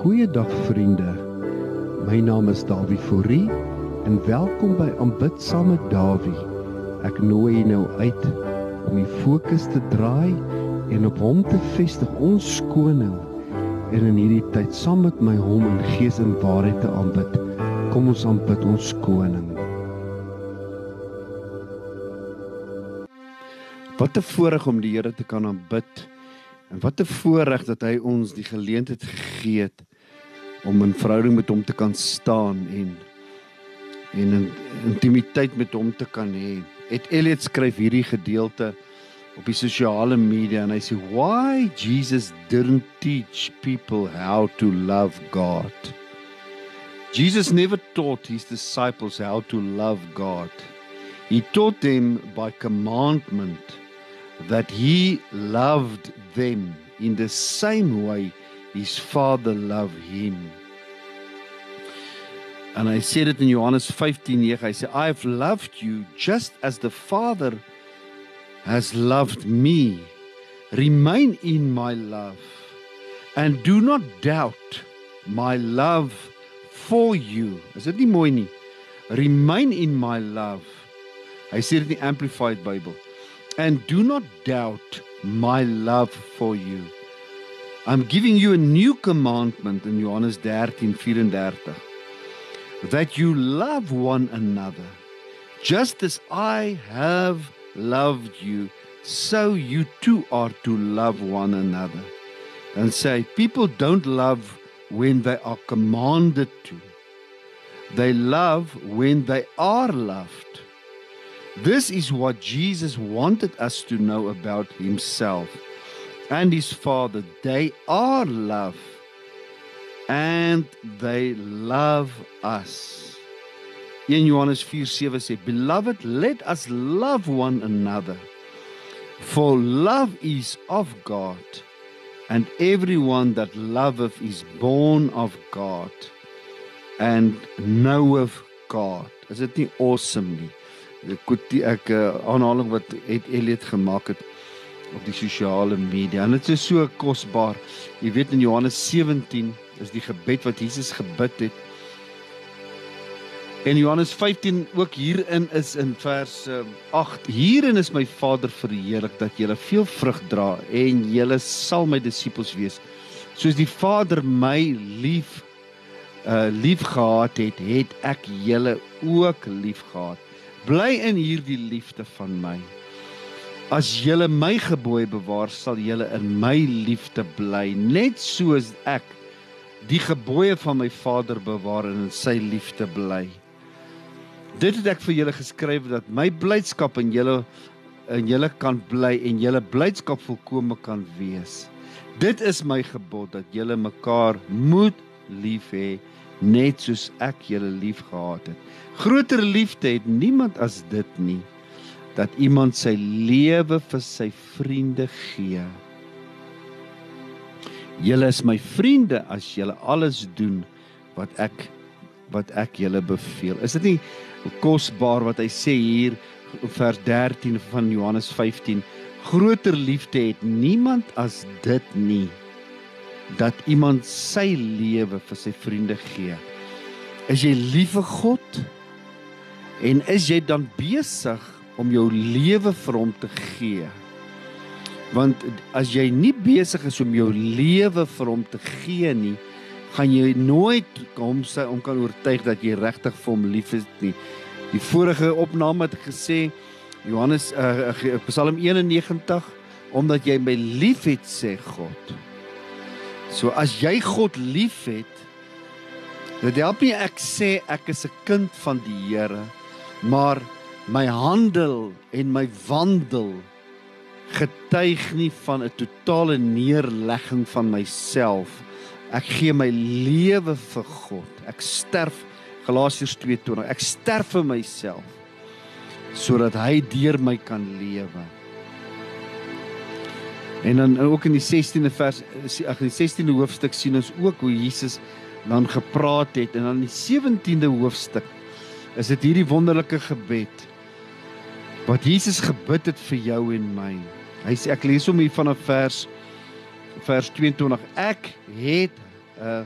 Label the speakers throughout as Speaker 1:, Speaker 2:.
Speaker 1: Goeiedag vriende. My naam is Dawie Fourie en welkom by Aanbid saam met Dawie. Ek nooi jou nou uit om die fokus te draai en op hom te vestig ons koning en in hierdie tyd saam met my hom in gees en waarheid te aanbid. Kom ons aanbid ons koning. Wat 'n voorreg om die Here te kan aanbid. En wat 'n voorreg dat hy ons die geleentheid gegee het om in verhouding met hom te kan staan en en in intimiteit met hom te kan hê. Et Elliot skryf hierdie gedeelte op die sosiale media en hy sê why Jesus didn't teach people how to love God. Jesus never taught his disciples how to love God. He taught them by commandment that he loved them in the same way his father loved him. And I said it in Johannes 15:9. I say I have loved you just as the Father has loved me. Remain in my love and do not doubt my love for you. Is dit nie mooi nie? Remain in my love. Hy sê dit in die Amplified Bible. And do not doubt my love for you. I'm giving you a new commandment in Johannes 13:34 that you love one another just as I have loved you so you too are to love one another. And say people don't love when they are commanded to. They love when they are loved. This is what Jesus wanted us to know about himself and his Father. They are love and they love us. In Johannes 4:7 sê, "Beloved, let us love one another, for love is of God, and everyone that loveth is born of God and knoweth God." Is dit nie awesome nie? ek ek uh, aanhaling wat het Elliot gemaak het op die sosiale media en dit is so kosbaar. Jy weet in Johannes 17 is die gebed wat Jesus gebid het. En Johannes 15 ook hierin is in vers uh, ehm, 8. Hierin is my Vader verheerlik dat julle veel vrug dra en julle sal my disippels wees. Soos die Vader my lief uh lief gehad het, het ek julle ook lief gehad bly in hierdie liefde van my. As julle my gebooie bewaar, sal julle in my liefde bly, net soos ek die gebooie van my Vader bewaar en in sy liefde bly. Dit het ek vir julle geskryf dat my blydskap in julle in julle kan bly en julle blydskap volkome kan wees. Dit is my gebod dat julle mekaar moet lief hê net soos ek julle liefgehad het. Groter liefde het niemand as dit nie dat iemand sy lewe vir sy vriende gee. Julle is my vriende as julle alles doen wat ek wat ek julle beveel. Is dit nie kosbaar wat hy sê hier vers 13 van Johannes 15? Groter liefde het niemand as dit nie dat iemand sy lewe vir sy vriende gee. Is jy lief vir God? En is jy dan besig om jou lewe vir hom te gee? Want as jy nie besig is om jou lewe vir hom te gee nie, gaan jy nooit hom sy om kan oortuig dat jy regtig vir hom lief is nie. Die vorige opname het gesê Johannes uh, Psalm 91 omdat jy my liefhet sê God. So as jy God liefhet, dit help nie ek sê ek is 'n kind van die Here maar my handel en my wandel getuig nie van 'n totale neerlegging van myself. Ek gee my lewe vir God. Ek sterf Galasiërs 2:20. Ek sterf vir myself sodat hy deur my kan lewe. En dan ook in die 16de vers ag in die 16de hoofstuk sien ons ook hoe Jesus dan gepraat het en dan in die 17de hoofstuk is dit hierdie wonderlike gebed wat Jesus gebid het vir jou en my. Hy sê ek lees hom hier van 'n vers vers 22. Ek het uh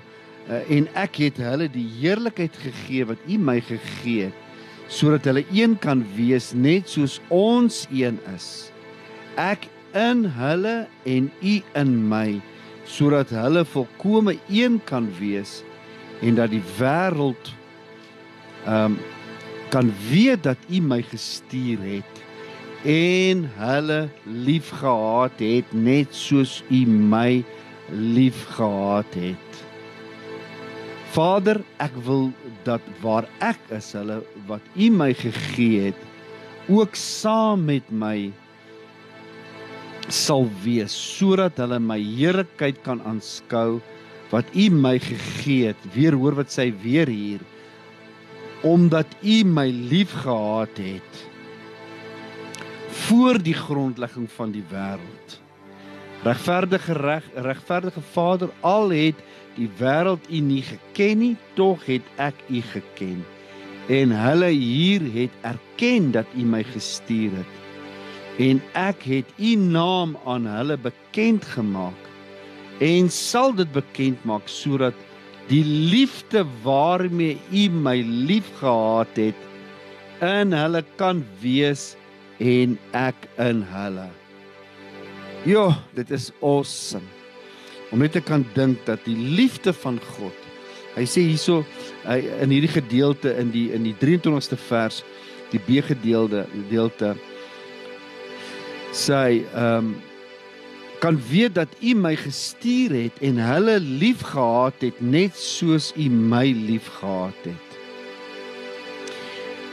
Speaker 1: uh, en ek het hulle die heerlikheid gegee wat U my gegee het sodat hulle een kan wees net soos ons een is. Ek in hulle en U in my sodat hulle volkome een kan wees en dat die wêreld ehm um, kan weet dat U my gestuur het en hulle liefgehad het net soos U my liefgehad het. Vader, ek wil dat waar ek is, hulle wat U my gegee het, ook saam met my sal wees sodat hulle my heerlikheid kan aanskou wat U my gegee het. Weer hoor wat sy weer hier omdat U my liefgehad het voor die grondlegging van die wêreld. Regverdige reg regverdige Vader, al het die wêreld u nie geken nie, tog het ek u geken. En hulle hier het erken dat u my gestuur het. En ek het u naam aan hulle bekend gemaak en sal dit bekend maak sodat die liefde waarmee u my liefgehad het in hulle kan wees en ek in hulle. Ja, dit is awesome om net te kan dink dat die liefde van God. Hy sê hierso in hierdie gedeelte in die in die 23ste vers, die B gedeelte gedeelte sê ehm um, kan weet dat U my gestuur het en hulle liefgehad het net soos U my liefgehad het.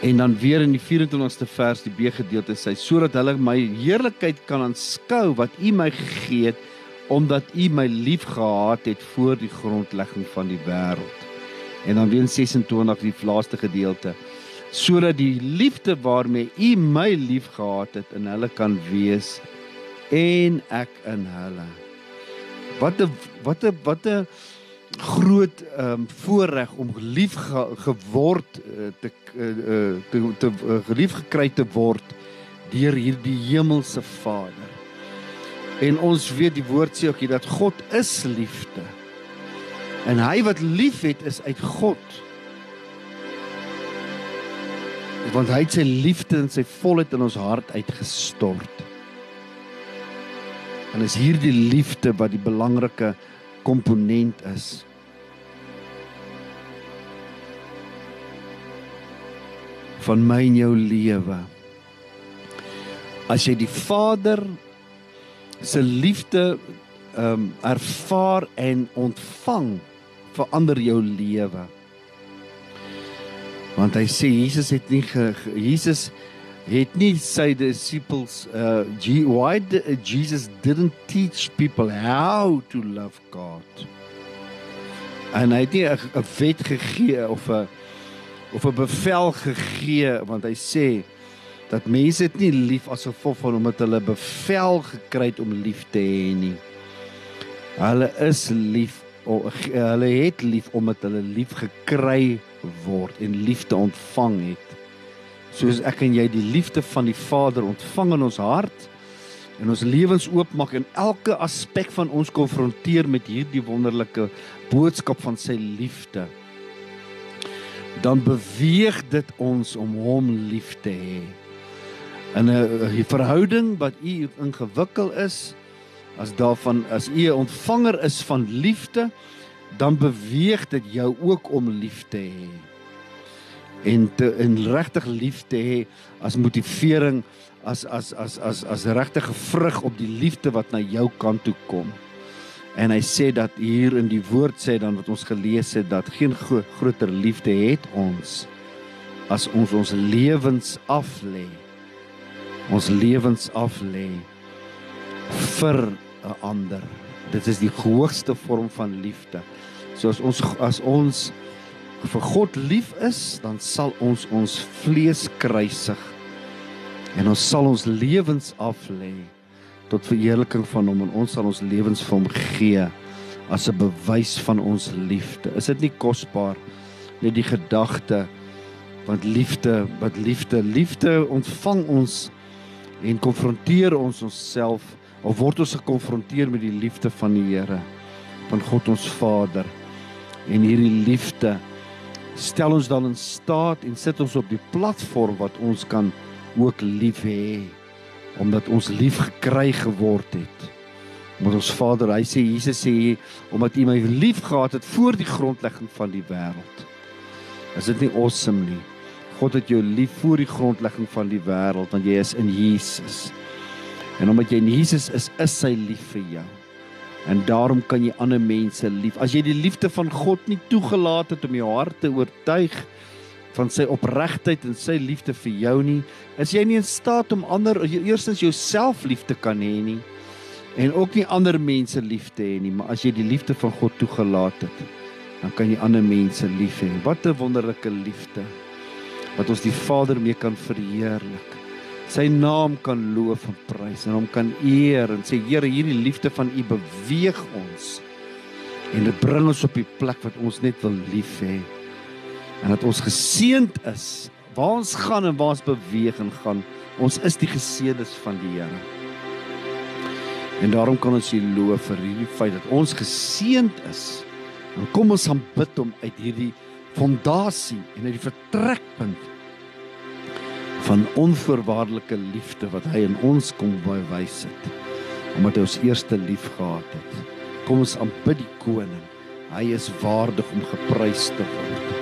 Speaker 1: En dan weer in die 24ste vers die B gedeelte sê sodat hulle my heerlikheid kan aanskou wat U my gegee het omdat u my liefgehad het voor die grondlegging van die wêreld. En dan weer in 26 die laaste gedeelte sodat die liefde waarmee u my liefgehad het in hulle kan wees en ek in hulle. Wat 'n wat 'n wat 'n groot ehm um, voorreg om lief ge, geword uh, te uh, te te uh, gelief gekry te word deur hierdie hemelse Vader. En ons weet die woord sê ook dat God is liefde. En hy wat liefhet is uit God. Want hy het sy liefde en sy volheid in ons hart uitgestort. En is hierdie liefde wat die belangrike komponent is. van my en jou lewe. As jy die Vader se liefde ehm um, ervaar en ontvang verander jou lewe. Want hy sê Jesus het nie ge, Jesus het nie sy disippels uh why the, uh, Jesus didn't teach people how to love God. En hy het nie 'n wet gegee of 'n of 'n bevel gegee want hy sê dat mense dit nie lief as gevolg van omdat hulle bevel gekry het om lief te hê nie. Hulle is lief of hulle het lief omdat hulle lief gekry word en liefde ontvang het. Soos ek en jy die liefde van die Vader ontvang in ons hart en ons lewens oopmaak en elke aspek van ons konfronteer met hierdie wonderlike boodskap van sy liefde dan beweeg dit ons om hom lief te hê. In 'n verhouding wat u ingewikkel is as daarvan as u 'n ontvanger is van liefde dan beweeg dit jou ook om lief te hê en te in regtig lief te hê as motivering as as as as as regtige vrug op die liefde wat na jou kant toe kom en hy sê dat hier in die woord sê dan wat ons gelees het dat geen gro groter liefde het ons as ons ons lewens af lê ons lewens af lê vir 'n ander. Dit is die hoogste vorm van liefde. So as ons as ons vir God lief is, dan sal ons ons vlees kruisig en ons sal ons lewens af lê tot verheerliking van hom en ons sal ons lewens vir hom gee as 'n bewys van ons liefde. Is dit nie kosbaar net die gedagte want liefde, wat liefde, liefde ontvang ons en konfronteer ons onsself of word ons gekonfronteer met die liefde van die Here van God ons Vader En hierdie liefde stel ons dan in staat en sit ons op die platform wat ons kan ook lief hê omdat ons lief gekry geword het. Omdat ons Vader, hy sê Jesus sê omdat U my lief gehad het voor die grondlegging van die wêreld. Is dit nie awesome nie? God het jou lief voor die grondlegging van die wêreld want jy is in Jesus. En omdat jy in Jesus is, is hy lief vir jou. En daarom kan jy ander mense lief. As jy die liefde van God nie toegelaat het om jou hart te oortuig van sy opregtheid en sy liefde vir jou nie, is jy nie in staat om ander eerstens jouself lief te kan hê nie en ook nie ander mense lief te hê nie, maar as jy die liefde van God toegelaat het, dan kan jy ander mense lief hê. Wat 'n wonderlike liefde wat ons die Vader mee kan verheerlik. Sy naam kan loof en prys en hom kan eer en sê Here, hierdie liefde van U beweeg ons. En dit bring ons op die plek wat ons net wil lief hê en dat ons geseënd is waar ons gaan en waar ons beweeg en gaan ons is die geseëndes van die Here en daarom kan ons hier loof vir hierdie feit dat ons geseënd is en kom ons aanbid hom uit hierdie fondasie en uit die vertrekpunt van onvoorwaardelike liefde wat hy in ons kom bewys het omdat hy ons eerste lief gehad het kom ons aanbid die koning hy is waardig om geprys te word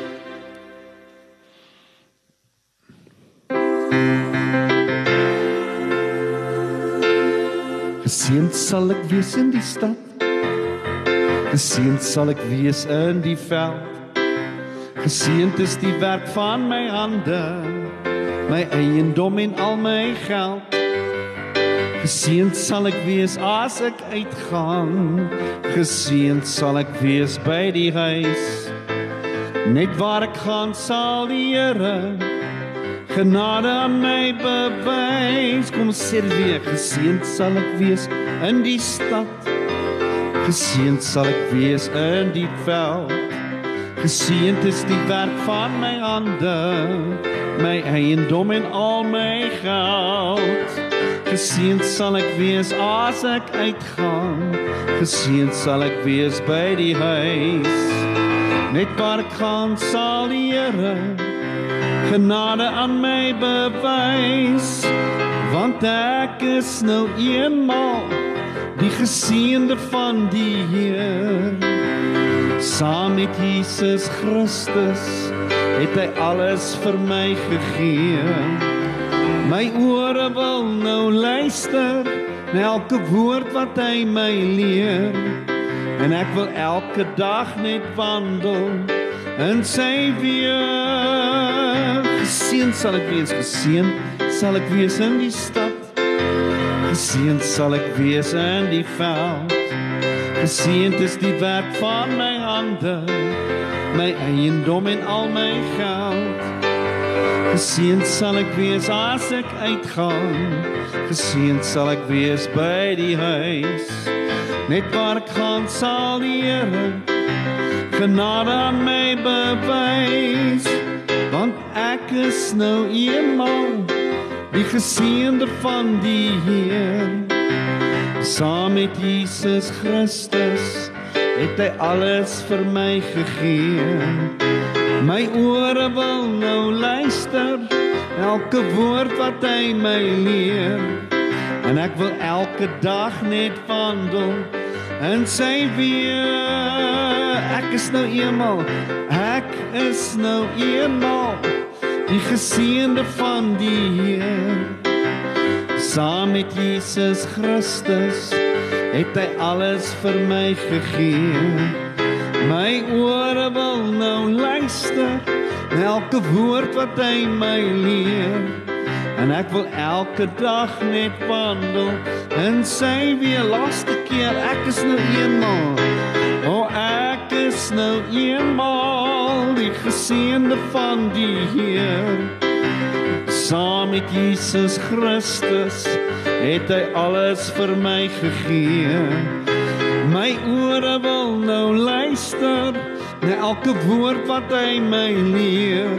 Speaker 1: Geseend sal ek wees in die stad. Geseend sal ek wees in die veld. Geseend is die werk van my hande, my eiendom en al my geld. Geseend sal ek wees as ek uitgaan. Geseend sal ek wees by die huis. Net waar ek gaan sal die Here genade aan my bewys kom sê weer geseënd sal ek wees in die stad geseënd sal ek wees in die veld geseënd is die werk van my hande my eiendom en al my geld. Geseënd sal ek wees as ek uitgaan geseënd sal ek wees by die huis. Net waar ek gaan sal die Here genade aan my bewys. Want ek is nou eenmal die geseënde van die Heer saam met Jesus Christus het hy alles vir my gegee. My ore wil nou luister na elke woord wat hy my leer. En ek wil elke dag net wandel in sy weer geseën sal ek wees geseën sal ek wees in die stad. Geseën sal ek wees in die veld geseën is die werk van my hande my eiendom en al my geld. Geseën sal ek wees as ek uitgaan geseën sal ek wees by die huis. Net waar ek gaan sal die Here genade aan my bewys. Want ek is nou eenmal die geseënde van die Heer saam met Jesus Christus het hy alles vir my gegee. My ore wil nou luister elke woord wat hy my leer. En ek wil elke dag net wandel en sy weer ek is nou eenmal ek is nou eenmal die geseënde van die Heer saam met Jesus Christus het hy alles vir my gegee. My ore wil nou luister elke woord wat hy my leer. En ek wil elke dag net wandel en sy weer. Laaste keer ek is nou eenmal o oh, ek is nou eenmal die geseënde van die Heer saam met Jesus Christus het hy alles vir my gegee. My ore wil nou luister na elke woord wat hy my leer.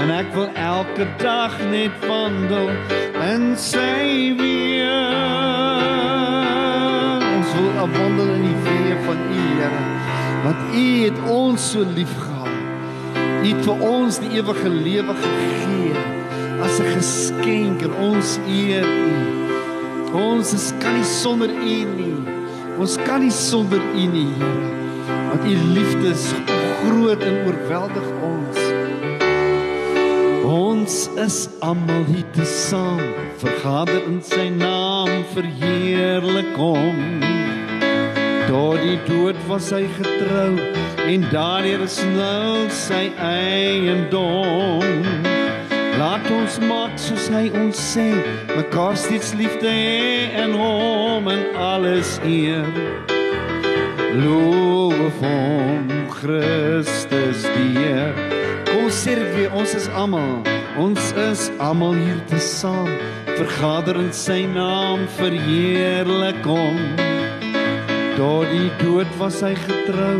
Speaker 1: En ek wil elke dag net wandel in sy weer ons wil wandel in die weë van u Here wat U het ons so liefgehad. U het vir ons die ewige lewe gegee as 'n geskenk en ons eer U. Ons is kan nie sonder U nie. Ons kan nie sonder U nie, Here. Want U liefde is groot en oorweldig ons. Ons is almal hier te saam, vergader in sy naam verheerlik hom. Tot die dood was hy getrou en daardeur is nou sy eiendom. Laat ons maak soos hy ons sê, mekaar steeds liefde hê en hom en alles eer. Loof hom Christus die Heer. Kom weer, ons is almal, ons is almal hier te saam, vergader in sy naam verheerlik hom. Tot die dood was hy getrou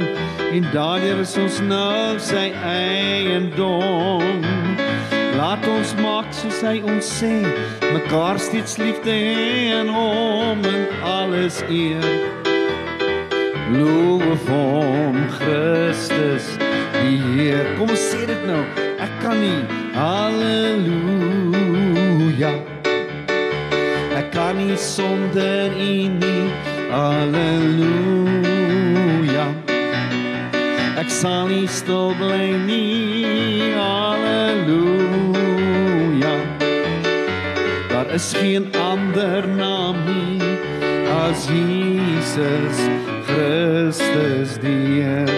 Speaker 1: en daardeur is ons nou sy eiendom. Laat ons maak soos hy ons sê, mekaar steeds liefde hê en hom en alles eer. Loof hom Christus die Heer. Kom ons sê dit nou. Ek kan nie. Halleluja. Ek kan nie sonder U nie. Halleluja. Ek sal nie stil bly nie. Halleluja. Is geen ander naam nie as Jesus Christus die Heer.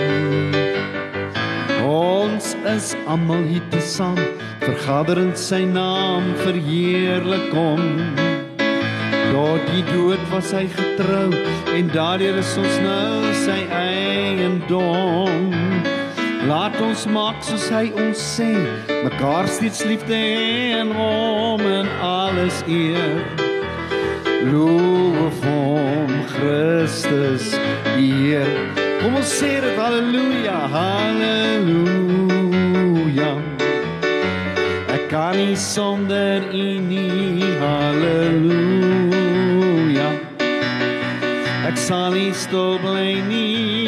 Speaker 1: Ons is almal hier te saam, vergader in sy naam verheerlik hom. Tot die dood was hy getrou en daardeur is ons nou sy eiendom. Laat ons maak soos hy ons sê, mekaar steeds liefde en hom en alles eer. Loof hom Christus die Heer. Kom ons sê dit haleluja, haleluja. Ek kan nie sonder U nie, haleluja. Ek sal nie stil bly nie,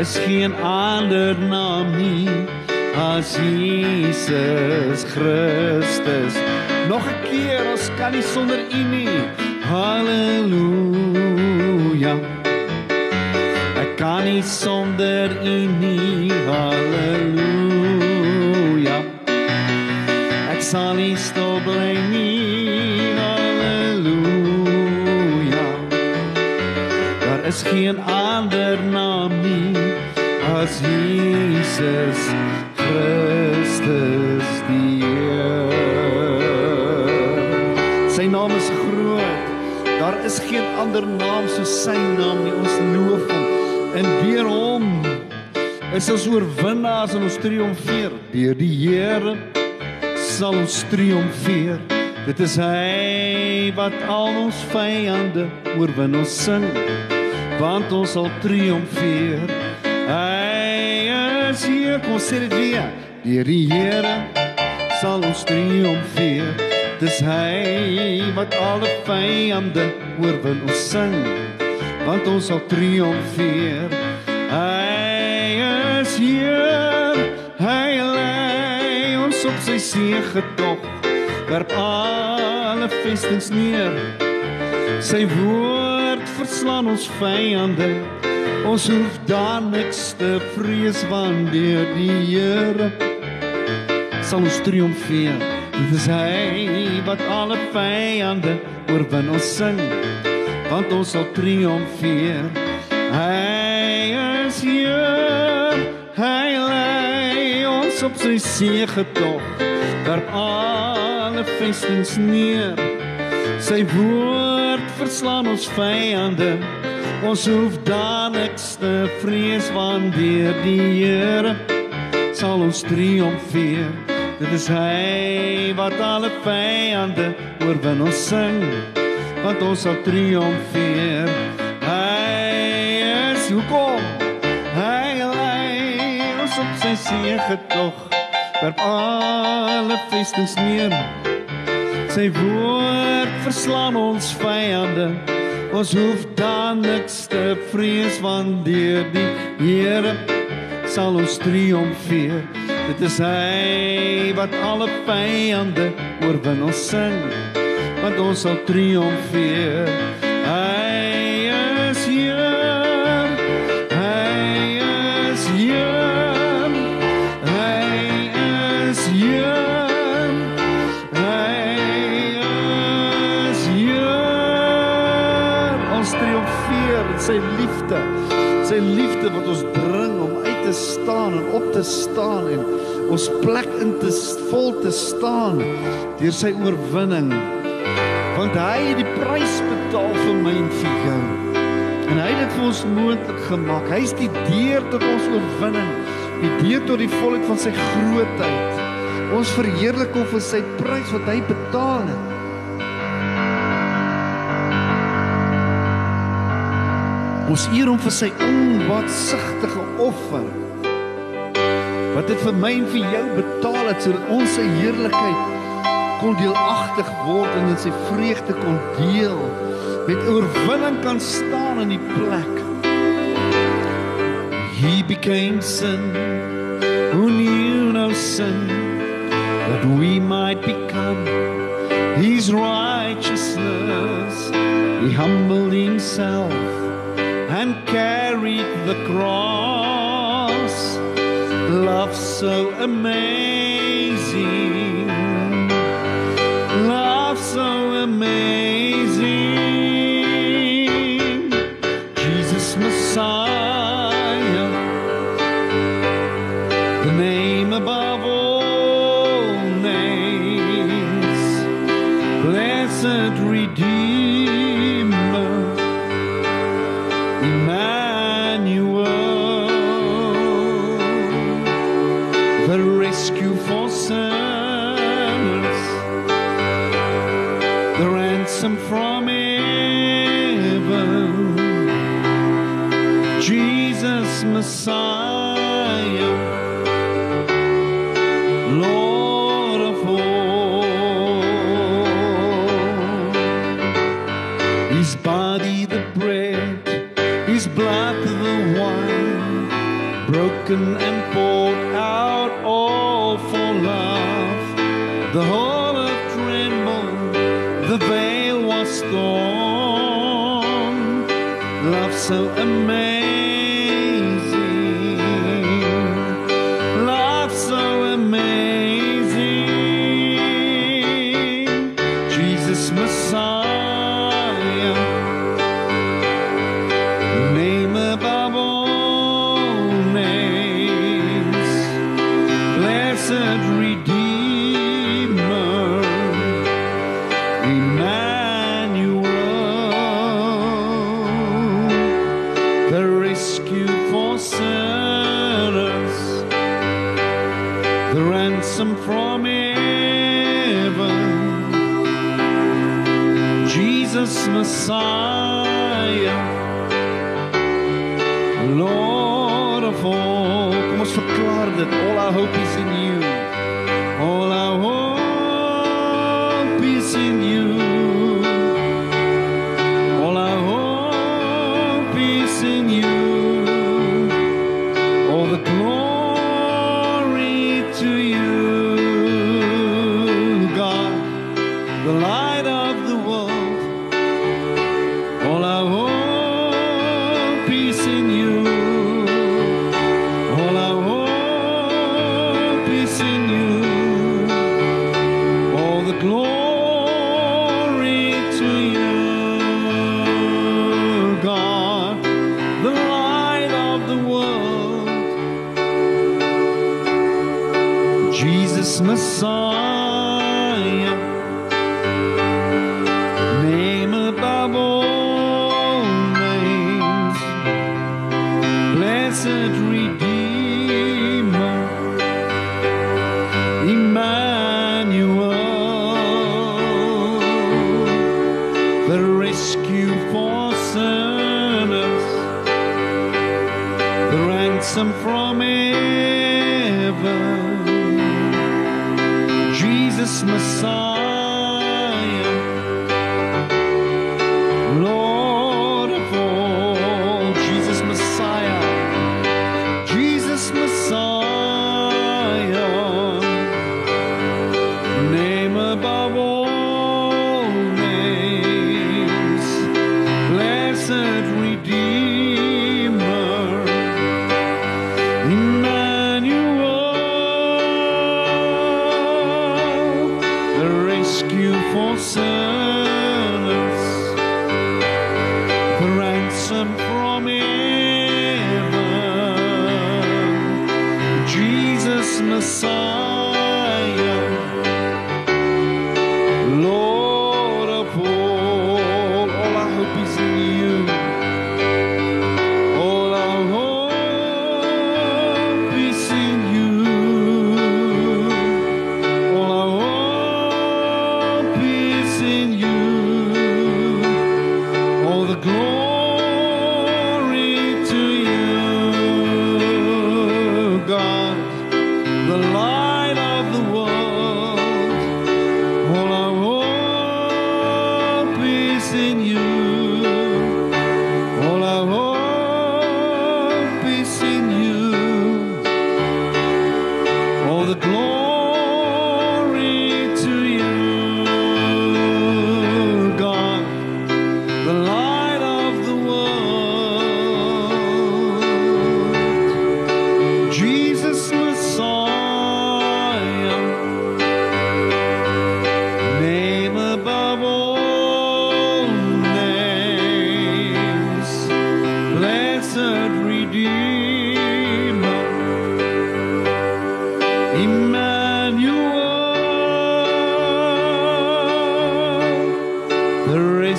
Speaker 1: is geen ander naam nie as Jesus Christus. Nog 'n keer, ons kan nie sonder U nie. Halleluja. Ek kan nie sonder U nie. Halleluja. Ek sal nie stil bly nie. Halleluja. Daar is geen ander as Jesus Christus die Heer. Sy naam is groot. Daar is geen ander naam soos sy naam nie. Ons loof hom. En deur hom is ons oorwinnaars en ons triomfeer. Deur die Here sal ons triomfeer. Dit is hy wat al ons vyande oorwin. Ons sing want ons sal triomfeer. Hy kom sê dit weer. Deur die Here sal ons triomfeer. Dis hy wat alle vyande oorwin. Ons sing want ons sal triomfeer. Hy is hier. Hy lei ons op sy seëgetog. Werp alle vestings neer. Sy woord verslaan ons vyande. Ons hoef dan niks te vrees want deur die Here sal ons triomfeer. Dit is hy wat alle vyande oorwin. Ons sing want ons sal triomfeer. Hy is hier. Hy lei ons op sy seëgetog. Werp alle vestings neer. Sy woord verslaan ons vyande. Ons hoef dan niks te vrees want deur die Here sal ons triomfeer. Dit is hy wat alle vyande oorwin. Ons sing want ons sal triomfeer. Hy is hoekom hy lei ons op sy seëgetog. Werp alle vestings neer. Sy woord verslaan ons vyande. Ons hoef dan niks te vrees want deur die Here sal ons triomfeer. Dit is hy wat alle vyande oorwin. Ons sing want ons sal triomfeer. Te staan en ons plek in te vol te staan deur sy oorwinning. Want hy het die prys betaal vir my en vir jou. En hy het dit vir ons moontlik gemaak. Hy is die deur tot ons oorwinning, die deur tot die volheid van sy grootheid. Ons verheerlik hom vir sy prys wat hy betaal het. Ons eer hom vir sy onwatsigtige offer. Wat dit vir my en vir jou betaal het sodat ons sy heerlikheid kon deelagtig word en in sy vreugde kon deel. Met oorwinning kan staan in die plek. He became sin who knew no sin that we might become his righteousness. He humbled himself and carried the cross. So amazing. So amazing, from heaven. Jesus Messiah, Lord of all. Kom ons verklaar dit. All our hope is in you.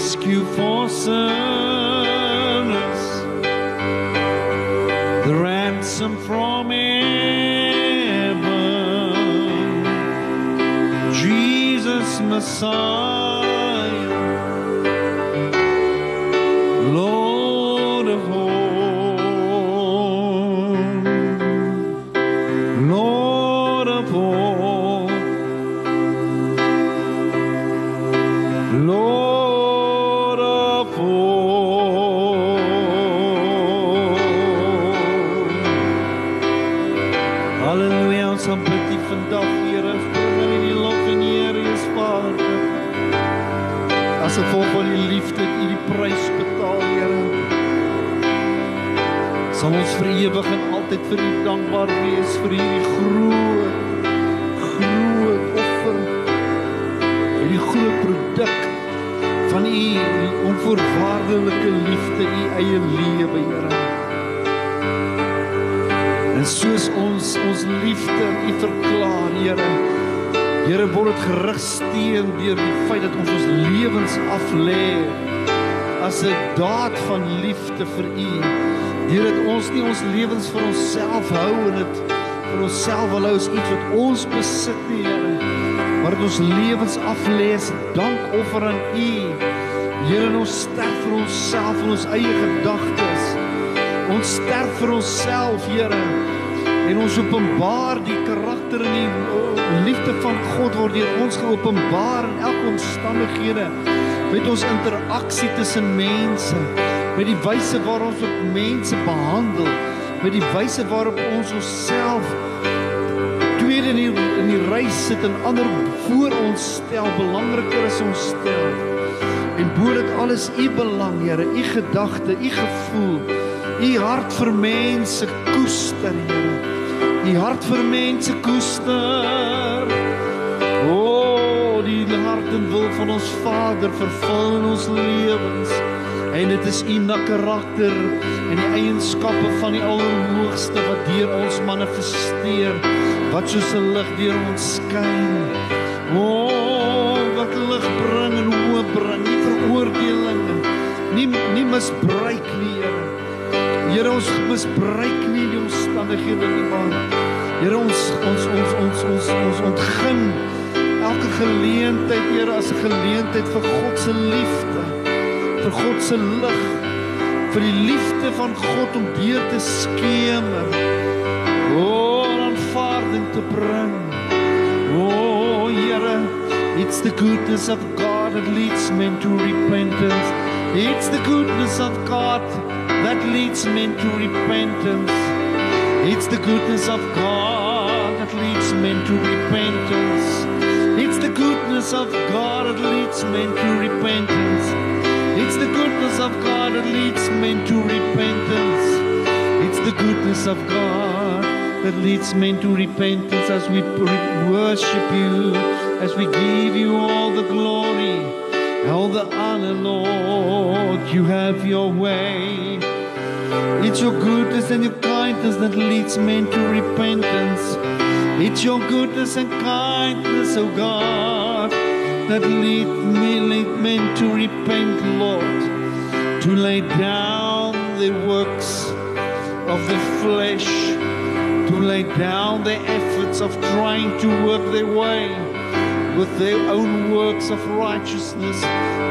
Speaker 1: rescue for sinners, the ransom from heaven, Jesus Messiah. Vir U dankbaar wees vir hierdie groot groot offer. Hierdie groot produk van U onvoorwaardelike liefde, U eie lewe, Here. En soos ons ons liefde U verklaar, Here. Here word dit gerigsteen deur die feit dat ons ons lewens aflê as 'n daad van liefde vir U. Deur dat ons nie ons lewens vir onsself hou en dit vir onsself wil hou as iets wat ons besit nie, Here. Maar dat ons lewens aflê as dankoffer aan U. Here, ons sterf vir onsself en ons eie gedagtes. Ons sterf vir onsself, Here. En ons openbaar die karakter en die liefde van God word deur ons geopenbaar in elke omstandighede met ons interaksie tussen mense, met die wyse waarop ons op mense behandel, met die wyse waarop ons onsself tweede in die, in die ry sit en ander voor ons stel, belangriker as ons stel. En bo dit alles u belang, Here, u gedagte, u gevoel, u hart vir mense koester, Here. U hart vir mense koester. Oh, die hart en wil van ons Vader vervul in ons lewens. En dit is u na karakter en die eienskappe van die Allerhoogste wat deur ons manifesteer, wat soos 'n lig deur ons skyn. O, oh, wat lig bring en hoop bring, nie veroordeling nie, nie misbruik nie, Here. Here ons misbruik nie die omstandighede nie, maar Here ons ons ons ons ons ons ontgin elke geleentheid, Here, as 'n geleentheid vir God se liefde, vir God se lig, vir die liefde van God om deur te skemer. O, oh, aanvaarding te bring. O, oh, Here, it's the goodness of God that leads men to repentance. It's the goodness of God that leads men to repentance. It's the goodness of God that leads men to repentance. Goodness of God that leads men to repentance. It's the goodness of God that leads men to repentance. It's the goodness of God that leads men to repentance as we worship you, as we give you all the glory, all the honor, Lord. You have your way. It's your goodness and your kindness that leads men to repentance. It's your goodness and kindness, oh God, that lead me, lead men to repent, Lord, to lay down the works of the flesh, to lay down the efforts of trying to work their way with their own works of righteousness,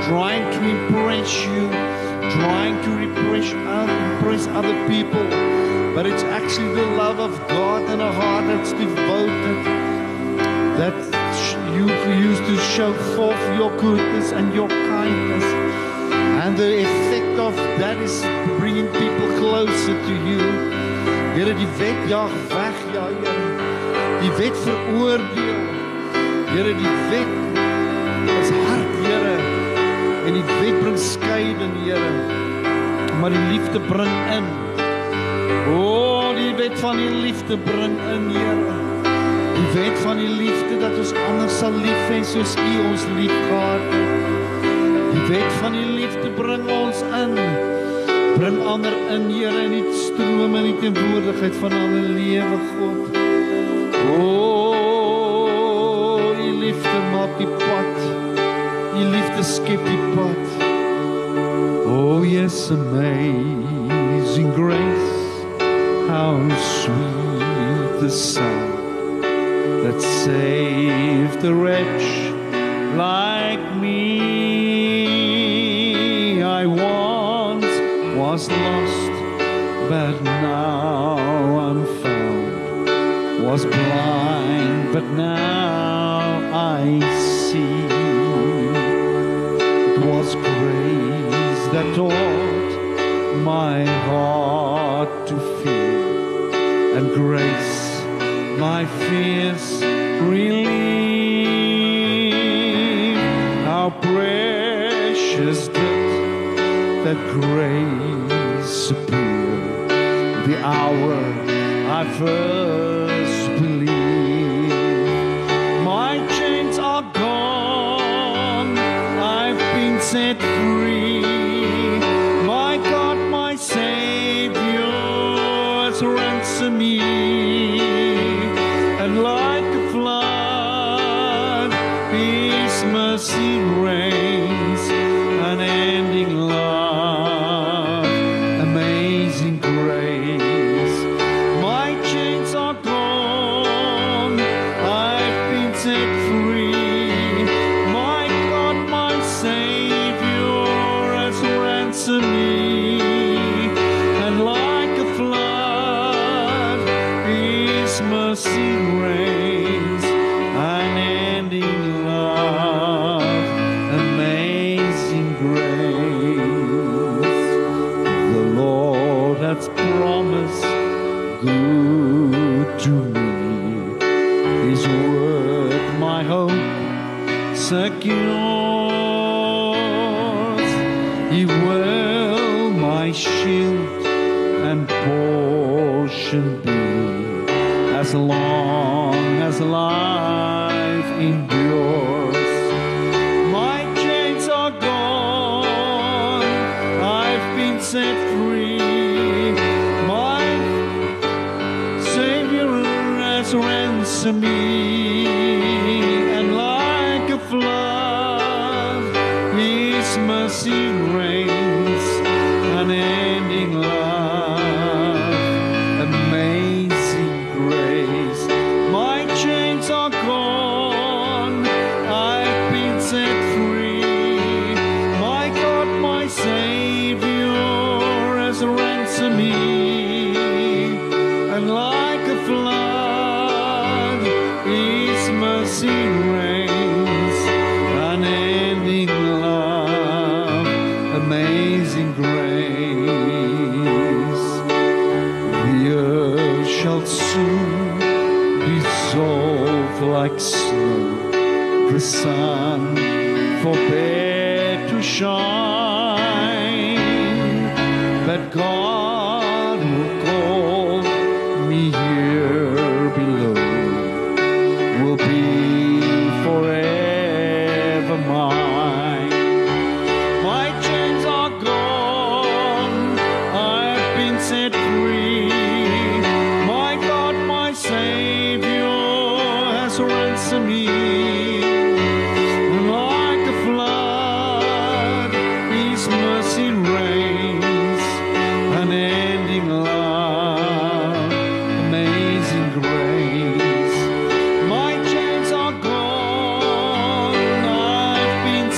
Speaker 1: trying to impress you, trying to uh, impress other people. But it's actually the love of God and a heart that's devoted that you use to show forth your goodness and your kindness. And the effect of that is bringing people closer to you. Here die wet jag weg, ja Here. Die wet veroordeel. Here die wet is hard, Here. En die wet bring skeiding, Here. Maar die liefde bring in. O, oh, die wet van die liefde bring in, Here. Die wet van die liefde dat ons ander sal lief hê soos U ons liefgehad het. Die wet van die liefde bring ons in. Bring ander in, Here, in die stroom en die teenwoordigheid van alle lewe, God. O, U liefde maak die pad. U liefde skep die pad. Oh, yes, amazing the wretch like me. I once was lost, but now I'm found. Was blind, but now I see. It was grace that taught my heart to fear, and grace my fears relieved. that grace appeared the hour I first believed. My chains are gone, I've been set free. life in sun.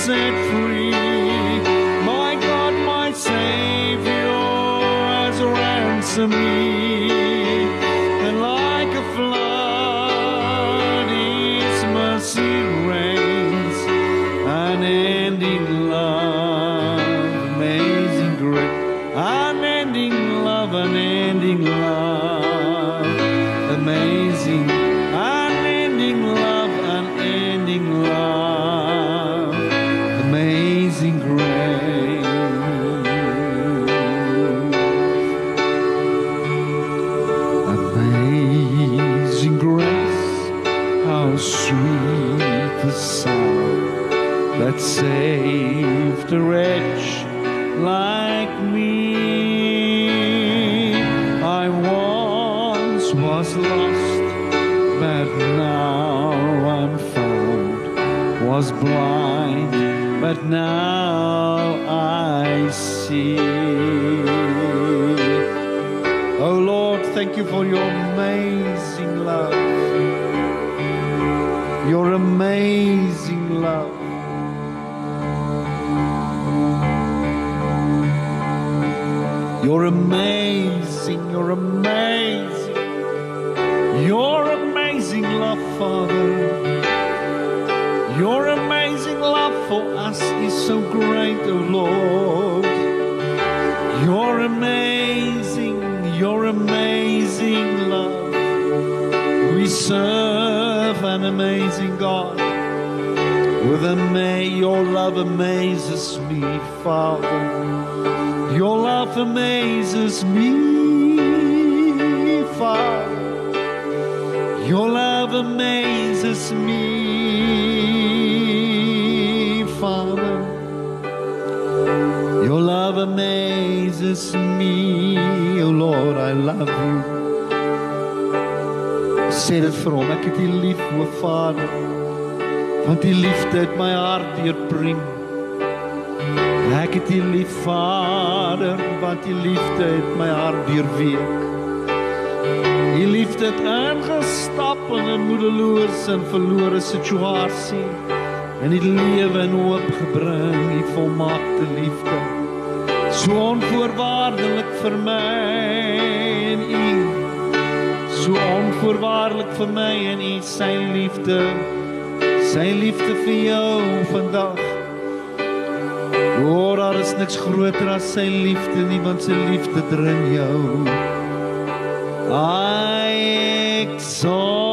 Speaker 1: set free. My God, my Savior, has ransomed me. An amazing God. With a may, your love amazes me, Father. Your love amazes me, Father. Your love amazes me, Father. Your love amazes me, oh Lord, I love you. Sê dit vir hom, ek het U lief, o Vader. Want U liefde het my hart deurbring. Ek het U lief, Vader, want U liefde het my hart deurweek. U liefde het ingestap in 'n moedeloose en verlore situasie en die lewe en hoop gebring, U volmaakte liefde. So onvoorwaardelik vir my en U so onvoorwaardelik vir my en U sy liefde. Sy liefde vir jou vandag. O, daar is niks groter as sy liefde. Nie want sy liefde dring jou. I exalt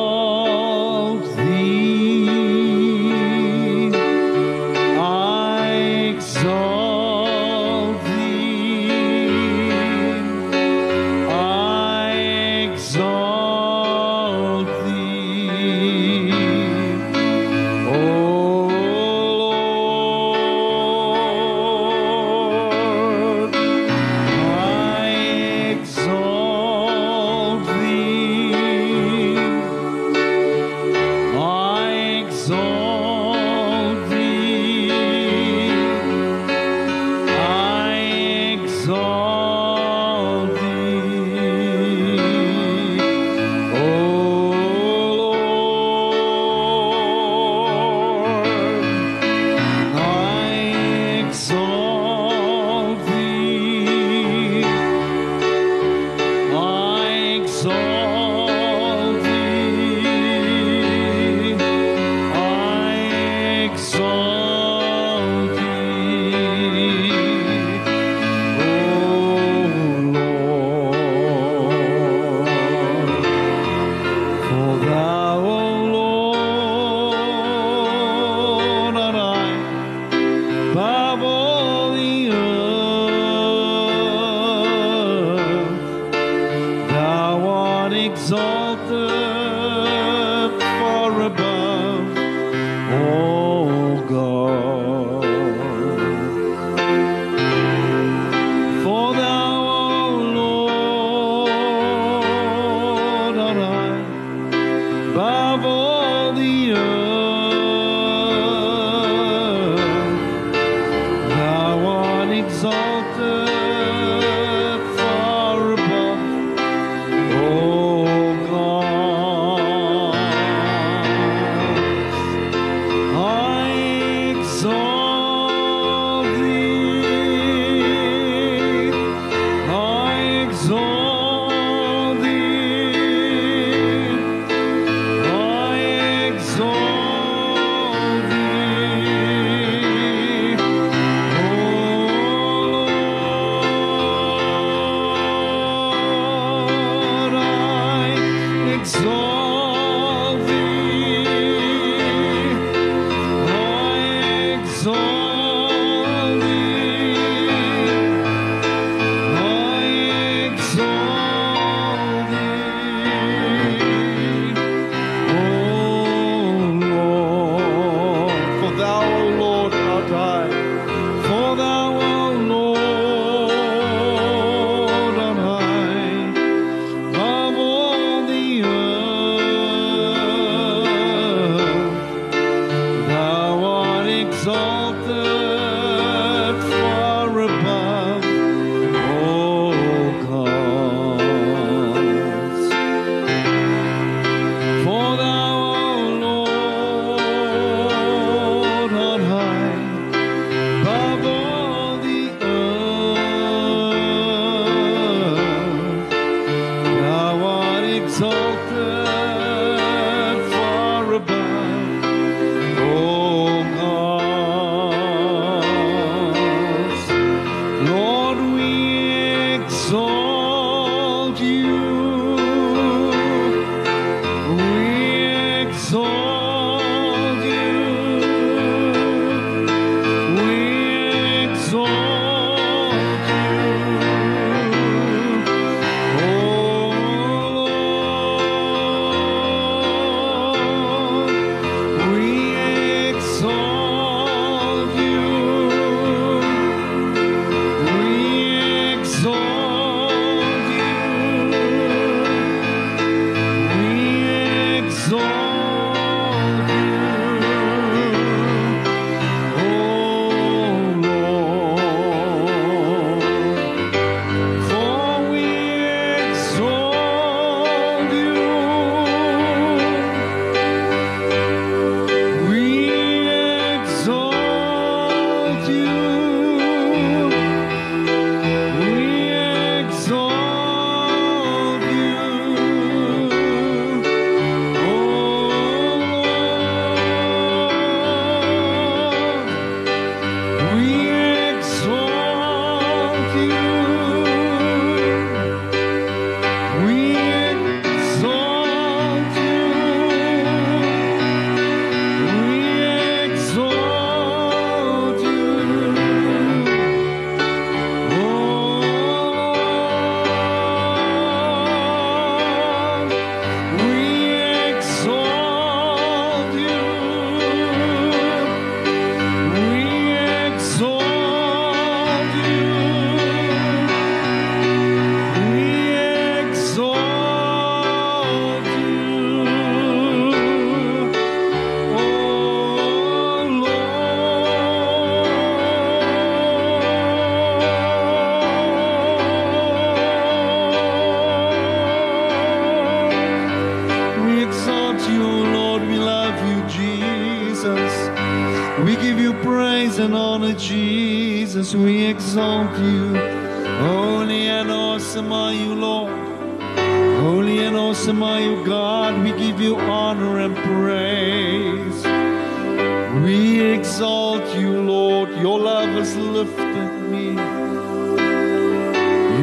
Speaker 1: Lord.
Speaker 2: Your love has lifted me.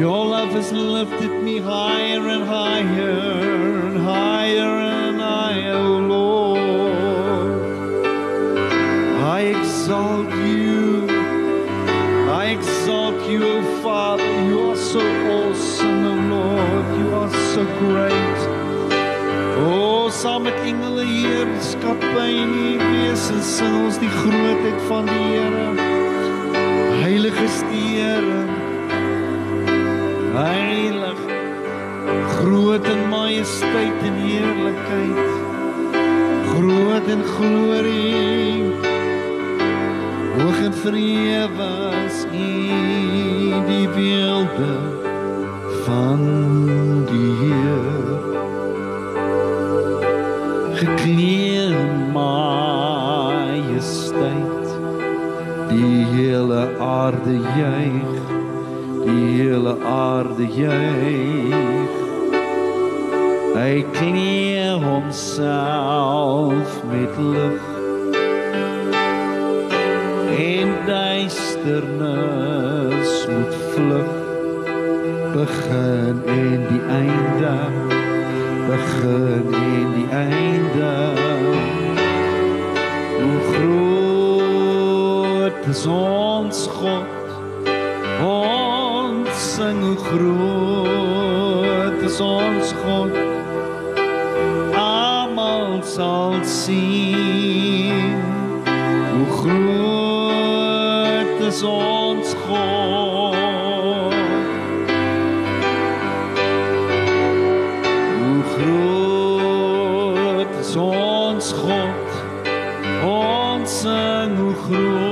Speaker 2: Your love has lifted me higher and higher and higher and higher, oh Lord. I exalt you. I exalt you, oh Father. You are so awesome, oh Lord. You are so great. O, saam met engele heerskappy en die wese sing ons die grootheid van die Here. Heilig is die Here. Heilig. Groot in majesteit en heerlikheid. Groot in glorie. Hoog en verhewe is U die beelde van aarde juig die hele aarde juig. Hy klee homself met lig en duisternis moet vlug. Begin en die einde begin en die einde. Hoe groot is ons God. Ons sing hoe groot is ons God. Almal sal sien hoe groot is ons God. Hoe groot is ons God? Ons sing hoe groot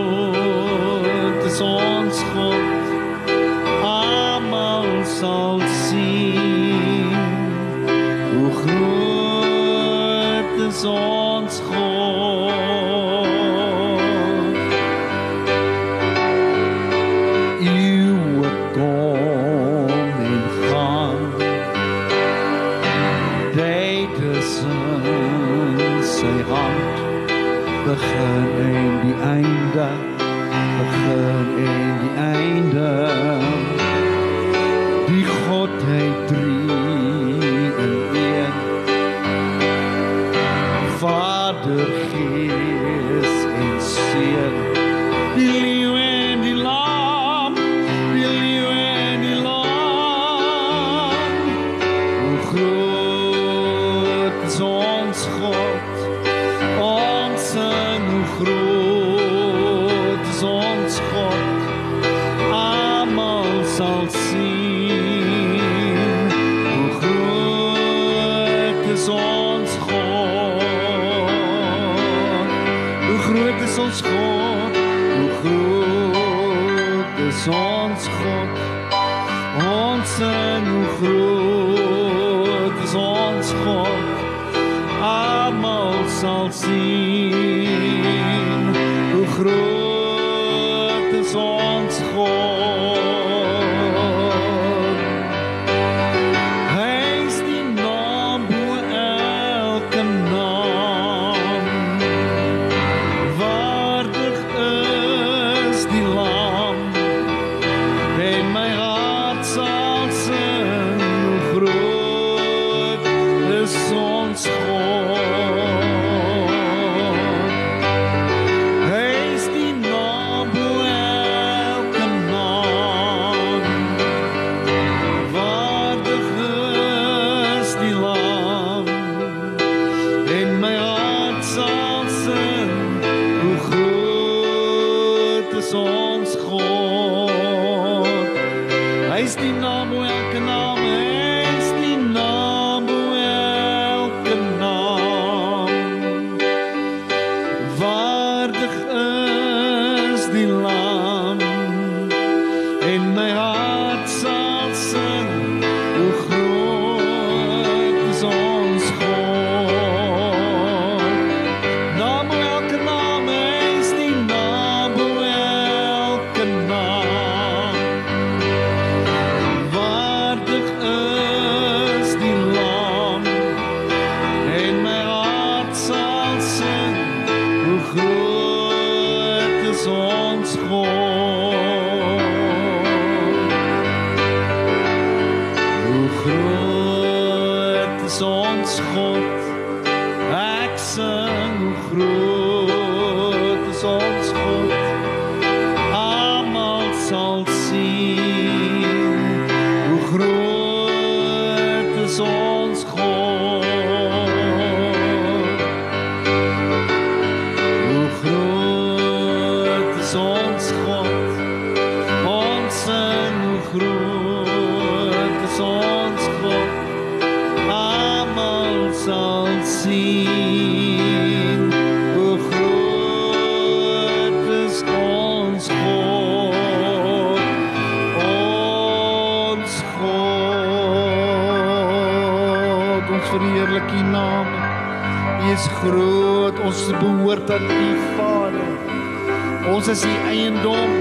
Speaker 2: Ons is u eiendom.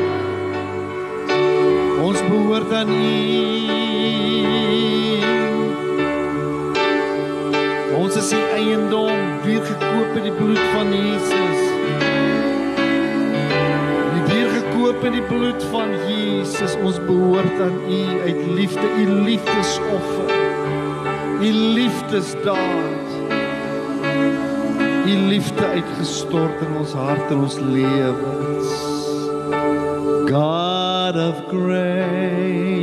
Speaker 2: Ons behoort aan u. Ons is u eiendom, duur gekoop met die bloed van Jesus. Die duur gekoop met die bloed van Jesus. Ons behoort aan u uit liefde, u liefdesoffer. U liefdesdaad. U liefde uitgestort in ons hart en ons lewe. of grace.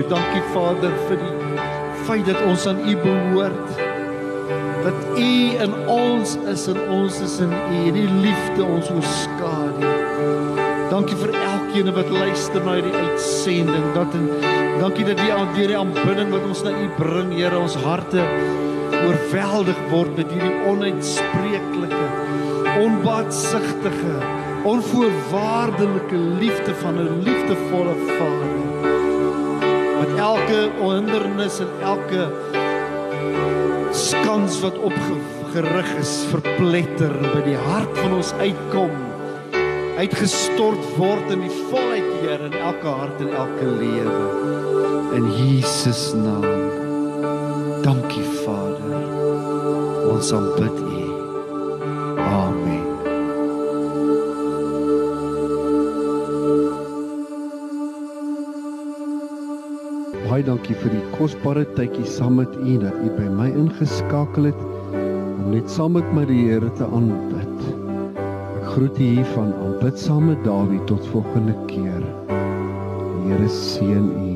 Speaker 2: You dankie vader vir die feit dat ons aan u behoort dat u in ons is en ons is in u die liefde ons oorskadu Dankie vir elkeen wat luister na hierdie uitsending. Dat en dankie dat die deur die aanbidding wat ons na U bring, Here, ons harte oorweldig word met hierdie onuitspreeklike, onbaatsigtige, onvoorwaardelike liefde van 'n liefdevolle Vader. Elke hindernis en elke skans wat opgerig is, verpletter by die hart van ons uitkom uitgestort word in die volheid Here in elke hart en elke lewe in Jesus naam. Dankie Vader. Ons aanbid U.
Speaker 3: Baie dankie vir die kosbare tydjie saam met U dat U by my ingeskakel het om net saam met my die Here te aanbid. Ek groet U hier van aanbid saam met Dawie tot volgende keer. Die Here seën U.